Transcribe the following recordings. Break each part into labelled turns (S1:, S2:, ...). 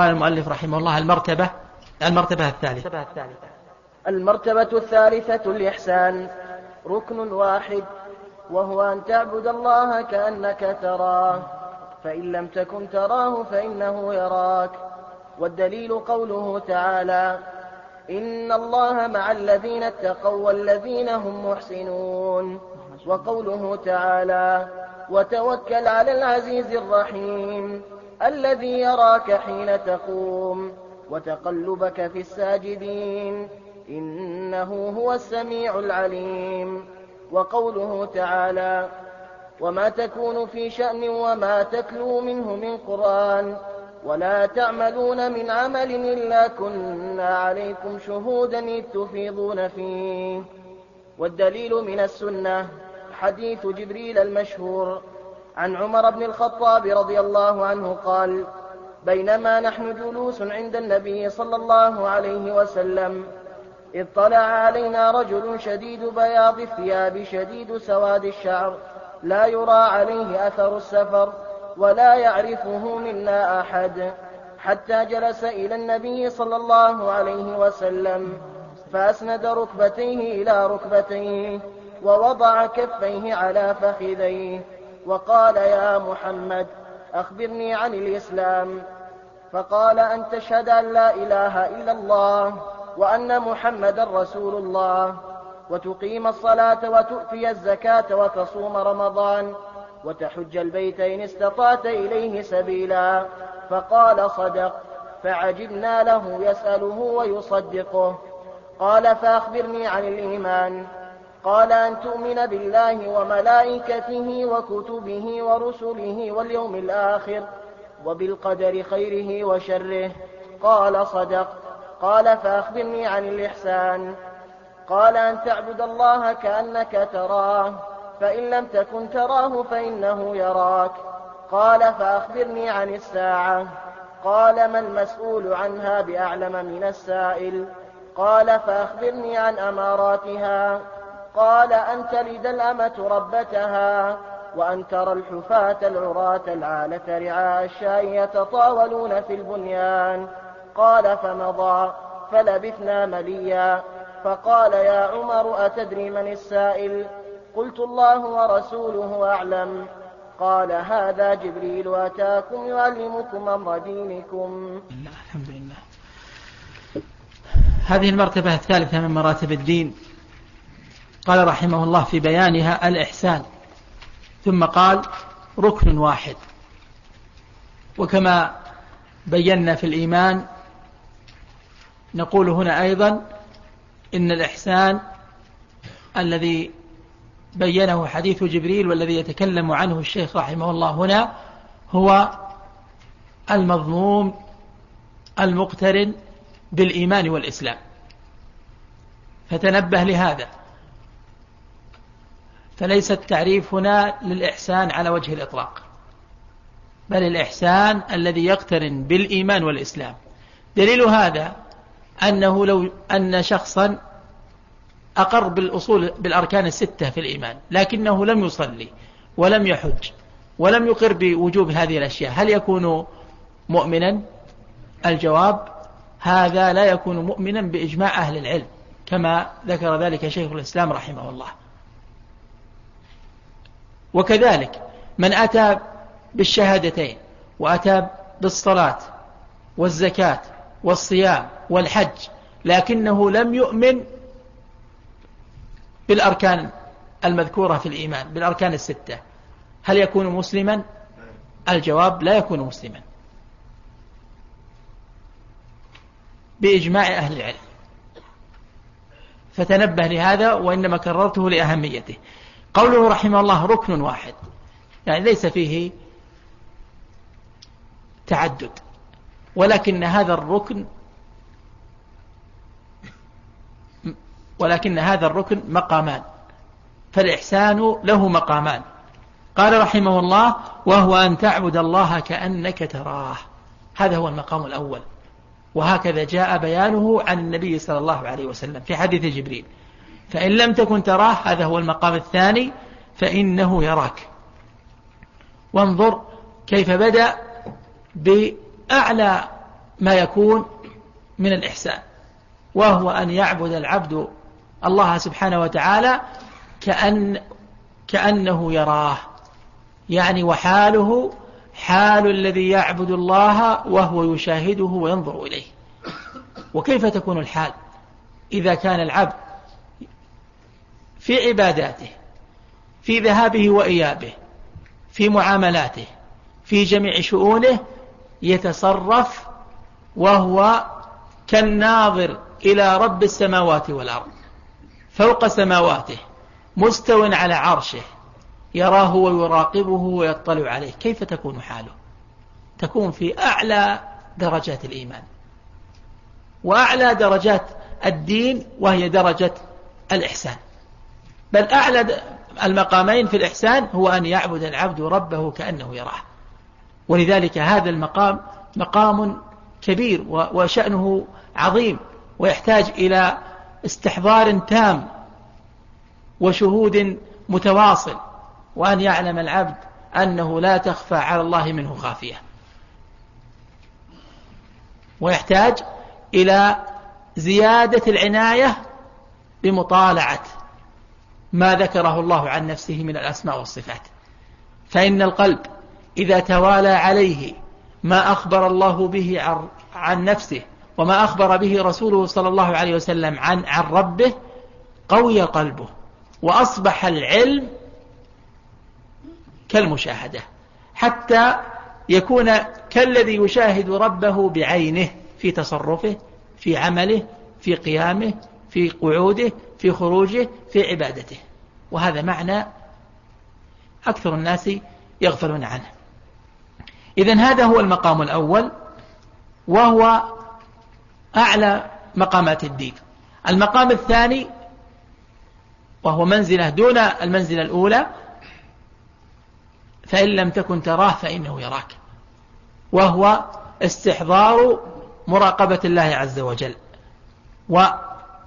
S1: قال المؤلف رحمه الله المرتبة المرتبة الثالثة.
S2: المرتبة الثالثة. الإحسان. ركن واحد. وهو أن تعبد الله كأنك تراه. فإن لم تكن تراه فإنه يراك. والدليل قوله تعالى إن الله مع الذين اتقوا والذين هم محسنون. وقوله تعالى وتوكل على العزيز الرحيم. الذي يراك حين تقوم وتقلبك في الساجدين إنه هو السميع العليم وقوله تعالى وما تكون في شأن وما تتلو منه من قرآن ولا تعملون من عمل إلا كنا عليكم شهودا إذ تفيضون فيه والدليل من السنة حديث جبريل المشهور عن عمر بن الخطاب رضي الله عنه قال بينما نحن جلوس عند النبي صلى الله عليه وسلم اطلع علينا رجل شديد بياض الثياب شديد سواد الشعر لا يرى عليه أثر السفر ولا يعرفه منا أحد حتى جلس إلى النبي صلى الله عليه وسلم فأسند ركبتيه إلى ركبتيه ووضع كفيه على فخذيه وقال يا محمد أخبرني عن الإسلام. فقال أن تشهد أن لا إله إلا الله وأن محمدا رسول الله وتقيم الصلاة وتؤتي الزكاة وتصوم رمضان وتحج البيت إن استطعت إليه سبيلا. فقال صدق فعجبنا له يسأله ويصدقه. قال فأخبرني عن الإيمان. قال أن تؤمن بالله وملائكته وكتبه ورسله واليوم الآخر وبالقدر خيره وشره. قال صدق. قال فأخبرني عن الإحسان. قال أن تعبد الله كأنك تراه فإن لم تكن تراه فإنه يراك. قال فأخبرني عن الساعة. قال ما المسؤول عنها بأعلم من السائل. قال فأخبرني عن أماراتها. قال أن تلد الأمة ربتها وأن ترى الحفاة العراة العالة رعاء الشاء يتطاولون في البنيان. قال فمضى فلبثنا مليا. فقال يا عمر أتدري من السائل؟ قلت الله ورسوله أعلم. قال هذا جبريل أتاكم يعلمكم أمر دينكم.
S1: الحمد لله. هذه المرتبة الثالثة من مراتب الدين. قال رحمه الله في بيانها الإحسان. ثم قال ركن واحد. وكما بينا في الإيمان نقول هنا أيضا إن الإحسان الذي بينه حديث جبريل والذي يتكلم عنه الشيخ رحمه الله هنا هو المضموم المقترن بالإيمان والإسلام. فتنبه لهذا. فليس التعريف هنا للإحسان على وجه الإطلاق. بل الإحسان الذي يقترن بالإيمان والإسلام. دليل هذا أنه لو أن شخصا أقر بالأصول بالأركان الستة في الإيمان لكنه لم يصلي ولم يحج ولم يقر بوجوب هذه الأشياء. هل يكون مؤمنا؟ الجواب هذا لا يكون مؤمنا بإجماع أهل العلم كما ذكر ذلك شيخ الإسلام رحمه الله. وكذلك من أتى بالشهادتين وأتى بالصلاة والزكاة والصيام والحج لكنه لم يؤمن بالأركان المذكورة في الإيمان بالأركان الستة. هل يكون مسلما؟ الجواب لا يكون مسلما. بإجماع أهل العلم. فتنبه لهذا وإنما كررته لأهميته. قوله رحمه الله ركن واحد. يعني ليس فيه تعدد. ولكن هذا الركن ولكن هذا الركن مقامان. فالإحسان له مقامان. قال رحمه الله وهو أن تعبد الله كأنك تراه. هذا هو المقام الأول. وهكذا جاء بيانه عن النبي صلى الله عليه وسلم في حديث جبريل. فإن لم تكن تراه هذا هو المقام الثاني فإنه يراك. وانظر كيف بدأ بأعلى ما يكون من الإحسان وهو أن يعبد العبد الله سبحانه وتعالى كأن كأنه يراه. يعني وحاله حال الذي يعبد الله وهو يشاهده وينظر إليه. وكيف تكون الحال؟ إذا كان العبد في عباداته في ذهابه وإيابه في معاملاته في جميع شؤونه يتصرف وهو كالناظر إلى رب السماوات والأرض فوق سماواته مستو على عرشه يراه ويراقبه ويطلع عليه. كيف تكون حاله؟ تكون في أعلى درجات الإيمان. وأعلى درجات الدين وهي درجة الإحسان. بل أعلى المقامين في الإحسان هو أن يعبد العبد ربه كأنه يراه. ولذلك هذا المقام مقام كبير وشأنه عظيم ويحتاج إلى استحضار تام وشهود متواصل وأن يعلم العبد أنه لا تخفى على الله منه خافية. ويحتاج إلى زيادة العناية بمطالعة ما ذكره الله عن نفسه من الأسماء والصفات. فإن القلب إذا توالى عليه ما أخبر الله به عن نفسه وما أخبر به رسوله صلى الله عليه وسلم عن, عن ربه قوي قلبه وأصبح العلم كالمشاهدة حتى يكون كالذي يشاهد ربه بعينه في تصرفه في عمله في قيامه في قعوده في خروجه في عبادته. وهذا معنى أكثر الناس يغفلون عنه. إذن هذا هو المقام الأول وهو أعلى مقامات الدين. المقام الثاني وهو منزلة دون المنزلة الأولى فإن لم تكن تراه فإنه يراك. وهو استحضار مراقبة الله عز وجل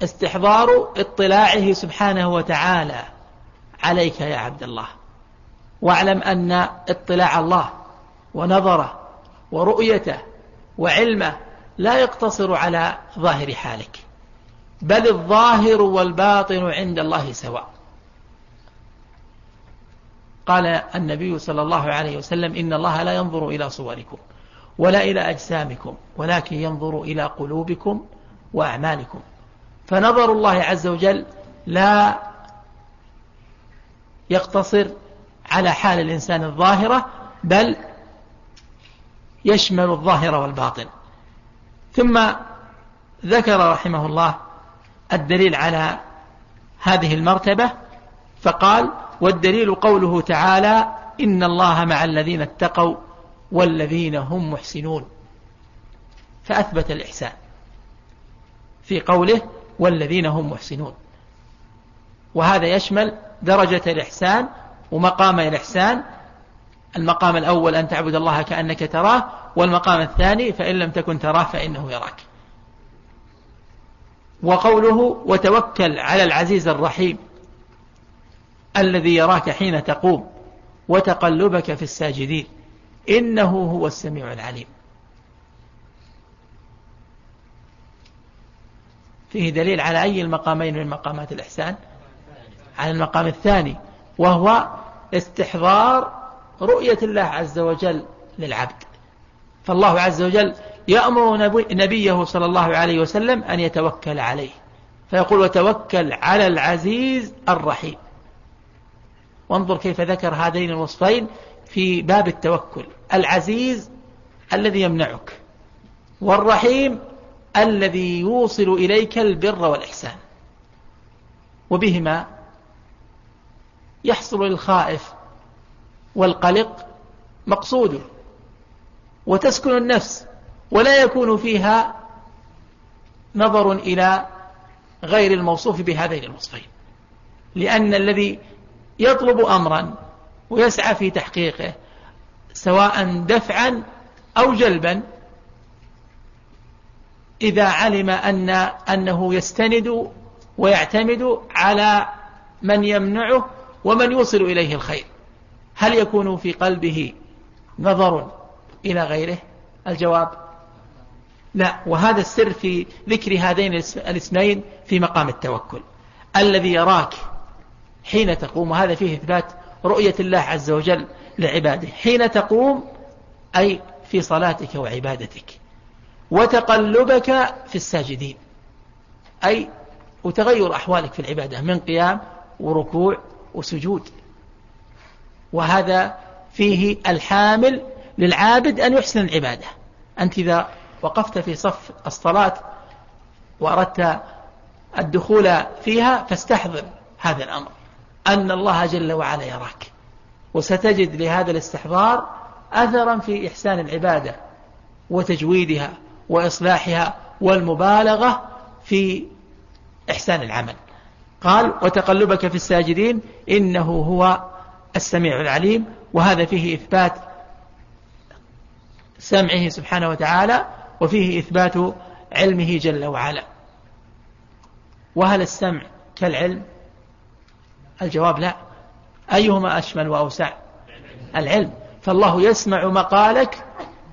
S1: واستحضار اطلاعه سبحانه وتعالى عليك يا عبد الله. واعلم أن اطلاع الله ونظره ورؤيته وعلمه لا يقتصر على ظاهر حالك بل الظاهر والباطن عند الله سواء. قال النبي صلى الله عليه وسلم إن الله لا ينظر إلى صوركم ولا إلى أجسامكم ولكن ينظر إلى قلوبكم وأعمالكم. فنظر الله عز وجل لا يقتصر على حال الإنسان الظاهرة بل يشمل الظاهر والباطن. ثم ذكر رحمه الله الدليل على هذه المرتبة فقال والدليل قوله تعالى إن الله مع الذين اتقوا والذين هم محسنون. فأثبت الإحسان في قوله والذين هم محسنون. وهذا يشمل درجة الإحسان ومقام الإحسان. المقام الأول أن تعبد الله كأنك تراه والمقام الثاني فإن لم تكن تراه فإنه يراك. وقوله وتوكل على العزيز الرحيم الذي يراك حين تقوم وتقلبك في الساجدين إنه هو السميع العليم. فيه دليل على أي المقامين من مقامات الإحسان؟ على المقام الثاني وهو استحضار رؤية الله عز وجل للعبد. فالله عز وجل يأمر نبيه صلى الله عليه وسلم أن يتوكل عليه. فيقول وتوكل على العزيز الرحيم. وانظر كيف ذكر هذين الوصفين في باب التوكل. العزيز الذي يمنعك والرحيم الذي يوصل إليك البر والإحسان. وبهما يحصل للخائف والقلق مقصوده وتسكن النفس ولا يكون فيها نظر إلى غير الموصوف بهذين الوصفين. لأن الذي يطلب أمرا ويسعى في تحقيقه سواء دفعا أو جلبا إذا علم أن أنه يستند ويعتمد على من يمنعه ومن يوصل إليه الخير. هل يكون في قلبه نظر إلى غيره؟ الجواب لا. وهذا السر في ذكر هذين الاسمين في مقام التوكل. الذي يراك حين تقوم وهذا فيه إثبات رؤية الله عز وجل لعباده. حين تقوم أي في صلاتك وعبادتك. وتقلبك في الساجدين. أي وتغير أحوالك في العبادة من قيام وركوع وسجود. وهذا فيه الحامل للعابد أن يحسن العبادة. أنت إذا وقفت في صف الصلاة وأردت الدخول فيها فاستحضر هذا الأمر. أن الله جل وعلا يراك. وستجد لهذا الاستحضار أثرا في إحسان العبادة وتجويدها. وإصلاحها والمبالغة في إحسان العمل. قال وتقلبك في الساجدين إنه هو السميع العليم. وهذا فيه إثبات سمعه سبحانه وتعالى وفيه إثبات علمه جل وعلا. وهل السمع كالعلم؟ الجواب لا. أيهما أشمل وأوسع؟ العلم. فالله يسمع مقالك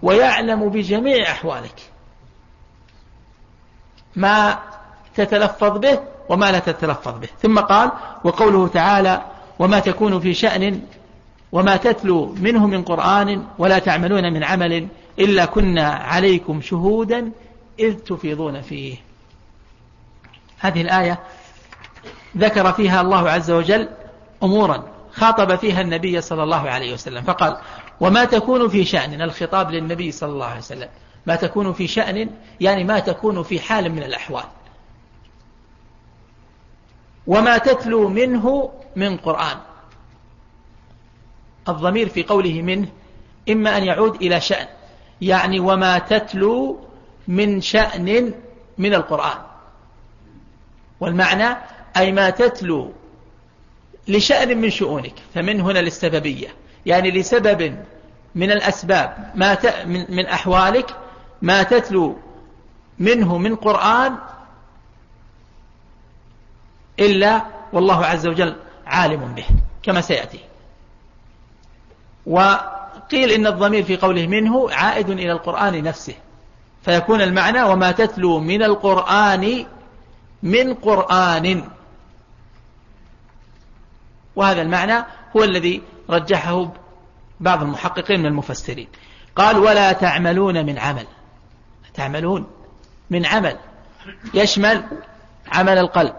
S1: ويعلم بجميع أحوالك. ما تتلفظ به وما لا تتلفظ به. ثم قال وقوله تعالى وما تكون في شأن وما تتلو منه من قرآن ولا تعملون من عمل إلا كنا عليكم شهودا إذ تفيضون فيه. هذه الآية ذكر فيها الله عز وجل أمورا خاطب فيها النبي صلى الله عليه وسلم فقال وما تكون في شأن الخطاب للنبي صلى الله عليه وسلم. ما تكون في شأن يعني ما تكون في حال من الأحوال. وما تتلو منه من قرآن. الضمير في قوله منه إما أن يعود إلى شأن يعني وما تتلو من شأن من القرآن. والمعنى أي ما تتلو لشأن من شؤونك فمن هنا للسببية يعني لسبب من الأسباب ما. من أحوالك ما تتلو منه من قرآن إلا والله عز وجل عالم به كما سيأتي. وقيل إن الضمير في قوله منه عائد إلى القرآن نفسه فيكون المعنى وما تتلو من القرآن من قرآن. وهذا المعنى هو الذي رجحه بعض المحققين من المفسرين. قال ولا تعملون من عمل. تعملون من عمل يشمل عمل القلب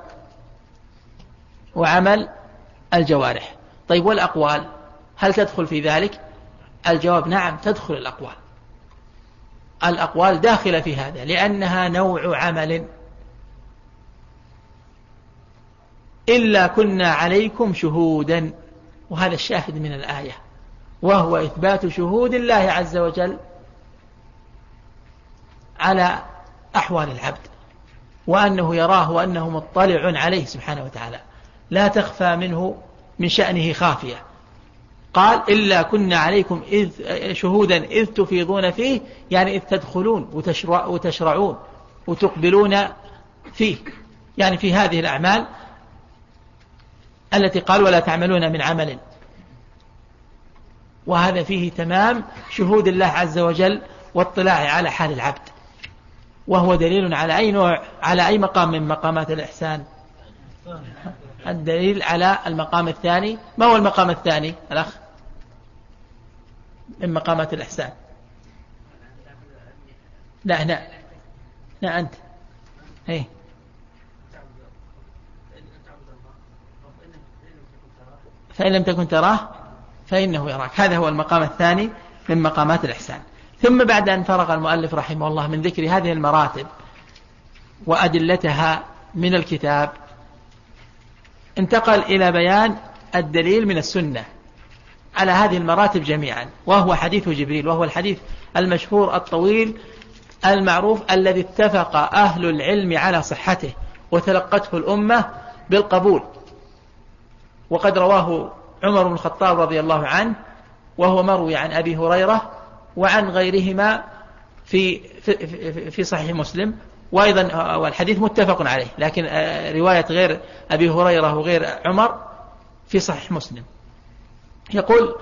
S1: وعمل الجوارح. طيب والأقوال؟ هل تدخل في ذلك؟ الجواب نعم تدخل الأقوال. الأقوال داخلة في هذا لأنها نوع عمل. إلا كنا عليكم شهودا وهذا الشاهد من الآية وهو إثبات شهود الله عز وجل. على أحوال العبد وأنه يراه وأنه مطلع عليه سبحانه وتعالى. لا تخفى منه من شأنه خافية. قال إلا كنا عليكم إذ شهودا إذ تفيضون فيه يعني إذ تدخلون وتشرع وتشرعون وتقبلون فيه. يعني في هذه الأعمال التي قال ولا تعملون من عمل. وهذا فيه تمام شهود الله عز وجل واطلاع على حال العبد. وهو دليل على أي نوع على أي مقام من مقامات الإحسان. الدليل على المقام الثاني. ما هو المقام الثاني الأخ؟ من مقامات الإحسان. لا هنا. لا أنت. إيه. فإن لم تكن تراه فإنه يراك. هذا هو المقام الثاني من مقامات الإحسان. ثم بعد أن فرغ المؤلف رحمه الله من ذكر هذه المراتب وأدلتها من الكتاب انتقل إلى بيان الدليل من السنة على هذه المراتب جميعا وهو حديث جبريل وهو الحديث المشهور الطويل المعروف الذي اتفق أهل العلم على صحته وتلقته الأمة بالقبول. وقد رواه عمر بن الخطاب رضي الله عنه وهو مروي عن أبي هريرة وعن غيرهما في في, في صحيح مسلم وأيضا والحديث متفق عليه لكن رواية غير أبي هريرة وغير عمر في صحيح مسلم. يقول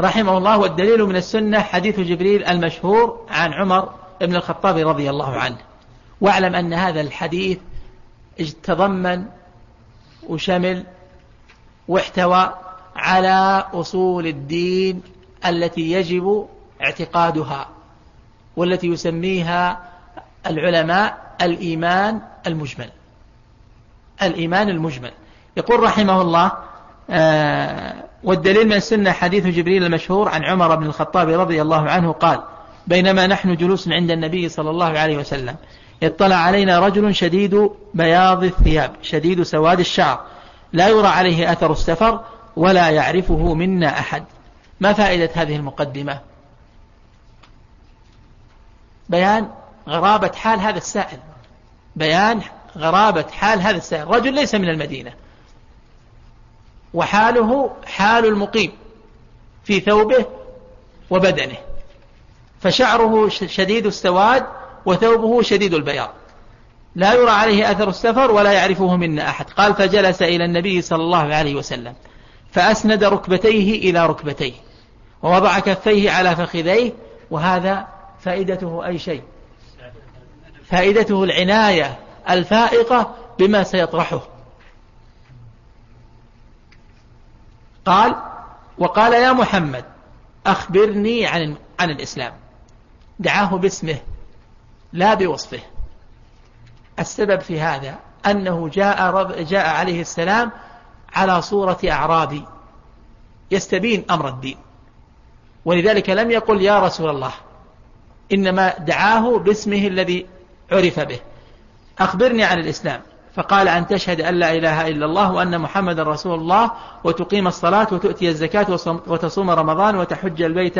S1: رحمه الله والدليل من السنة حديث جبريل المشهور عن عمر بن الخطاب رضي الله عنه. واعلم أن هذا الحديث تضمن وشمل واحتوى على أصول الدين التي يجب اعتقادها والتي يسميها العلماء الإيمان المجمل. الإيمان المجمل. يقول رحمه الله آه والدليل من السنة حديث جبريل المشهور عن عمر بن الخطاب رضي الله عنه قال بينما نحن جلوس عند النبي صلى الله عليه وسلم اطلع علينا رجل شديد بياض الثياب شديد سواد الشعر لا يرى عليه أثر السفر ولا يعرفه منا أحد. ما فائدة هذه المقدمة؟ بيان غرابة حال هذا السائل. بيان غرابة حال هذا السائل. رجل ليس من المدينة. وحاله حال المقيم في ثوبه وبدنه. فشعره شديد السواد وثوبه شديد البياض. لا يرى عليه أثر السفر ولا يعرفه منا أحد. قال فجلس إلى النبي صلى الله عليه وسلم. فأسند ركبتيه إلى ركبتيه. ووضع كفيه على فخذيه. وهذا فائدته أي شيء؟ فائدته العناية الفائقة بما سيطرحه. قال وقال يا محمد أخبرني عن عن الإسلام. دعاه باسمه لا بوصفه. السبب في هذا أنه جاء, جاء عليه السلام على صورة أعرابي يستبين أمر الدين. ولذلك لم يقل يا رسول الله إنما دعاه باسمه الذي عرف به. أخبرني عن الإسلام. فقال أن تشهد أن لا إله إلا الله وأن محمد رسول الله وتقيم الصلاة وتؤتي الزكاة وتصوم رمضان وتحج البيت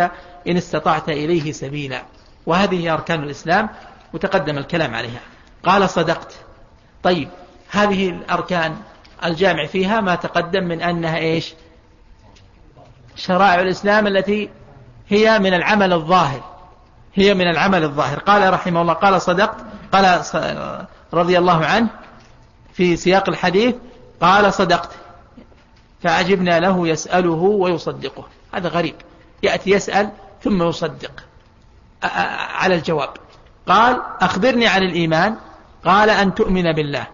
S1: إن استطعت إليه سبيلا. وهذه أركان الإسلام وتقدم الكلام عليها. قال صدقت. طيب هذه الأركان الجامع فيها ما تقدم من أنها إيش؟ شرائع الإسلام التي هي من العمل الظاهر. هي من العمل الظاهر. قال رحمه الله قال صدقت قال رضي الله عنه في سياق الحديث قال صدقت فعجبنا له يسأله ويصدقه. هذا غريب. يأتي يسأل ثم يصدق. على الجواب. قال أخبرني عن الإيمان. قال أن تؤمن بالله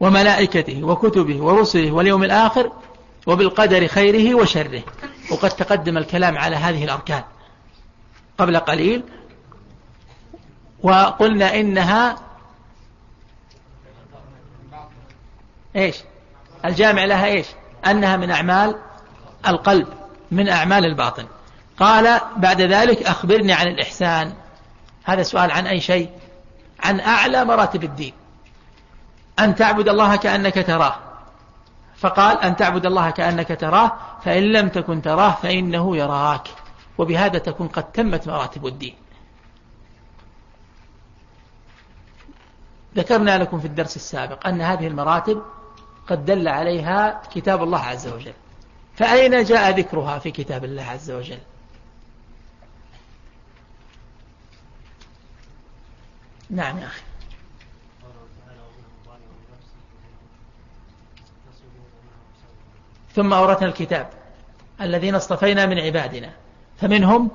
S1: وملائكته وكتبه ورسله واليوم الآخر وبالقدر خيره وشره. وقد تقدم الكلام على هذه الأركان. قبل قليل وقلنا إنها إيش؟ الجامع لها إيش؟ أنها من أعمال القلب من أعمال الباطن. قال بعد ذلك أخبرني عن الإحسان. هذا سؤال عن أي شيء؟ عن أعلى مراتب الدين. أن تعبد الله كأنك تراه. فقال أن تعبد الله كأنك تراه فإن لم تكن تراه فإنه يراك. وبهذا تكون قد تمت مراتب الدين. ذكرنا لكم في الدرس السابق أن هذه المراتب قد دل عليها كتاب الله عز وجل. فأين جاء ذكرها في كتاب الله عز وجل؟ نعم يا أخي. ثم أورثنا الكتاب الذين اصطفينا من عبادنا. فمنهم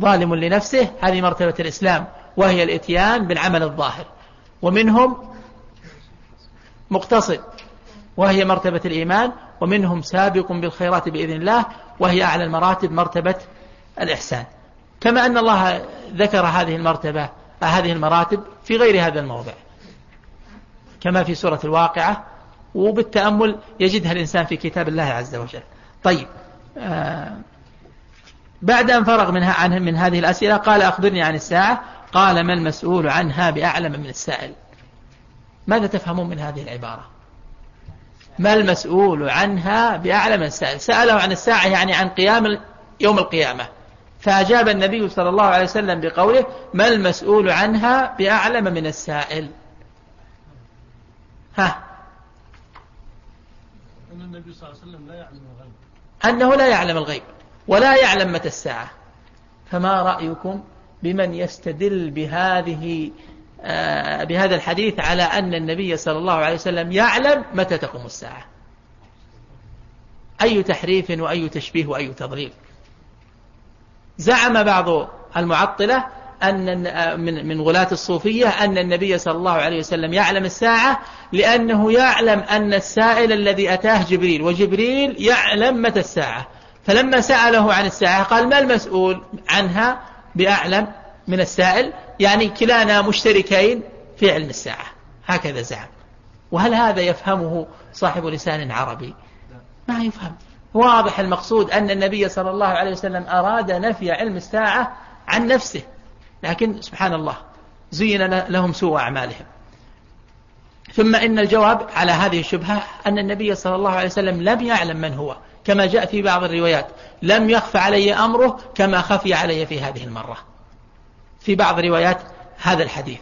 S1: ظالم لنفسه هذه مرتبة الإسلام وهي الإتيان بالعمل الظاهر. ومنهم مقتصد وهي مرتبة الإيمان ومنهم سابق بالخيرات بإذن الله وهي أعلى المراتب مرتبة الإحسان. كما أن الله ذكر هذه المرتبة هذه المراتب في غير هذا الموضع. كما في سورة الواقعة وبالتأمل يجدها الإنسان في كتاب الله عز وجل. طيب آه بعد أن فرغ منها عنه من هذه الأسئلة قال أخبرني عن الساعة. قال ما المسؤول عنها بأعلم من السائل. ماذا تفهمون من هذه العبارة؟ ما المسؤول عنها بأعلم من السائل؟ سأله عن الساعة يعني عن قيام يوم القيامة. فأجاب النبي صلى الله عليه وسلم بقوله ما المسؤول عنها بأعلم من السائل. ها.
S3: أن النبي صلى الله عليه وسلم لا يعلم الغيب.
S1: أنه لا يعلم الغيب. ولا يعلم متى الساعة. فما رأيكم بمن يستدل بهذه آه، بهذا الحديث على أن النبي صلى الله عليه وسلم يعلم متى تقوم الساعة؟ أي تحريف وأي تشبيه وأي تضليل. زعم بعض المعطلة أن من من غلاة الصوفية أن النبي صلى الله عليه وسلم يعلم الساعة لأنه يعلم أن السائل الذي أتاه جبريل وجبريل يعلم متى الساعة. فلما سأله عن الساعة قال ما المسؤول عنها بأعلم من السائل؟ يعني كلانا مشتركين في علم الساعة. هكذا زعم. وهل هذا يفهمه صاحب لسان عربي؟ ما يفهم. واضح المقصود أن النبي صلى الله عليه وسلم أراد نفي علم الساعة عن نفسه. لكن سبحان الله زين لهم سوء أعمالهم. ثم إن الجواب على هذه الشبهة أن النبي صلى الله عليه وسلم لم يعلم من هو. كما جاء في بعض الروايات. لم يخف علي أمره كما خفي علي في هذه المرة. في بعض روايات هذا الحديث.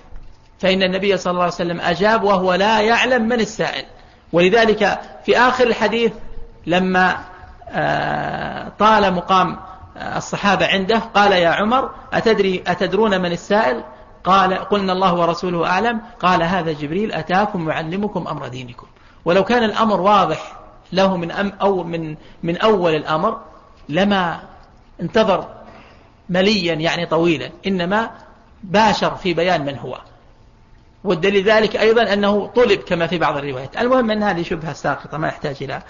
S1: فإن النبي صلى الله عليه وسلم أجاب وهو لا يعلم من السائل. ولذلك في آخر الحديث لما آه، طال مقام آه، الصحابة عنده قال يا عمر أتدري أتدرون من السائل؟ قال قلنا الله ورسوله أعلم. قال هذا جبريل أتاكم يعلمكم أمر دينكم. ولو كان الأمر واضح له من أم أو من من أول الأمر لما انتظر مليا يعني طويلا إنما باشر في بيان من هو. والدليل ذلك أيضا أنه طلب كما في بعض الروايات. المهم أن هذه شبهة ساقطة ما يحتاج إلى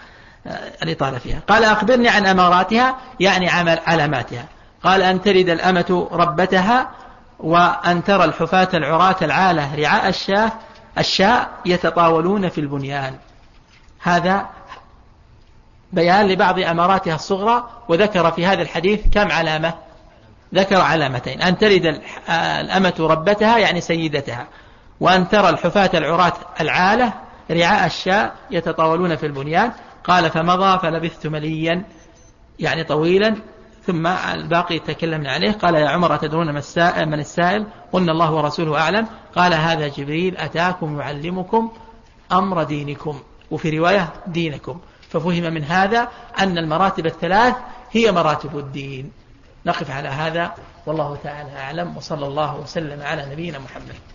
S1: آه، الإطالة فيها. قال أخبرني عن أماراتها يعني عمل علاماتها. قال أن ترد الأمة ربتها وأن ترى الحفاة العراة العالة رعاء الشاة الشاء يتطاولون في البنيان. هذا بيان لبعض أماراتها الصغرى وذكر في هذا الحديث كم علامة؟ ذكر علامتين. أن تلد الأمة ربتها يعني سيدتها. وأن ترى الحفاة العراة العالة رعاء الشاء يتطاولون في البنيان. قال فمضى فلبثت مليا يعني طويلا. ثم الباقي تكلمنا عليه. قال يا عمر أتدرون من السائل, من السائل؟ قلنا الله ورسوله أعلم قال هذا جبريل أتاكم يعلمكم أمر دينكم وفي رواية دينكم. ففهم من هذا أن المراتب الثلاث هي مراتب الدين. نقف على هذا. والله تعالى أعلم. وصلى الله وسلم على نبينا محمد.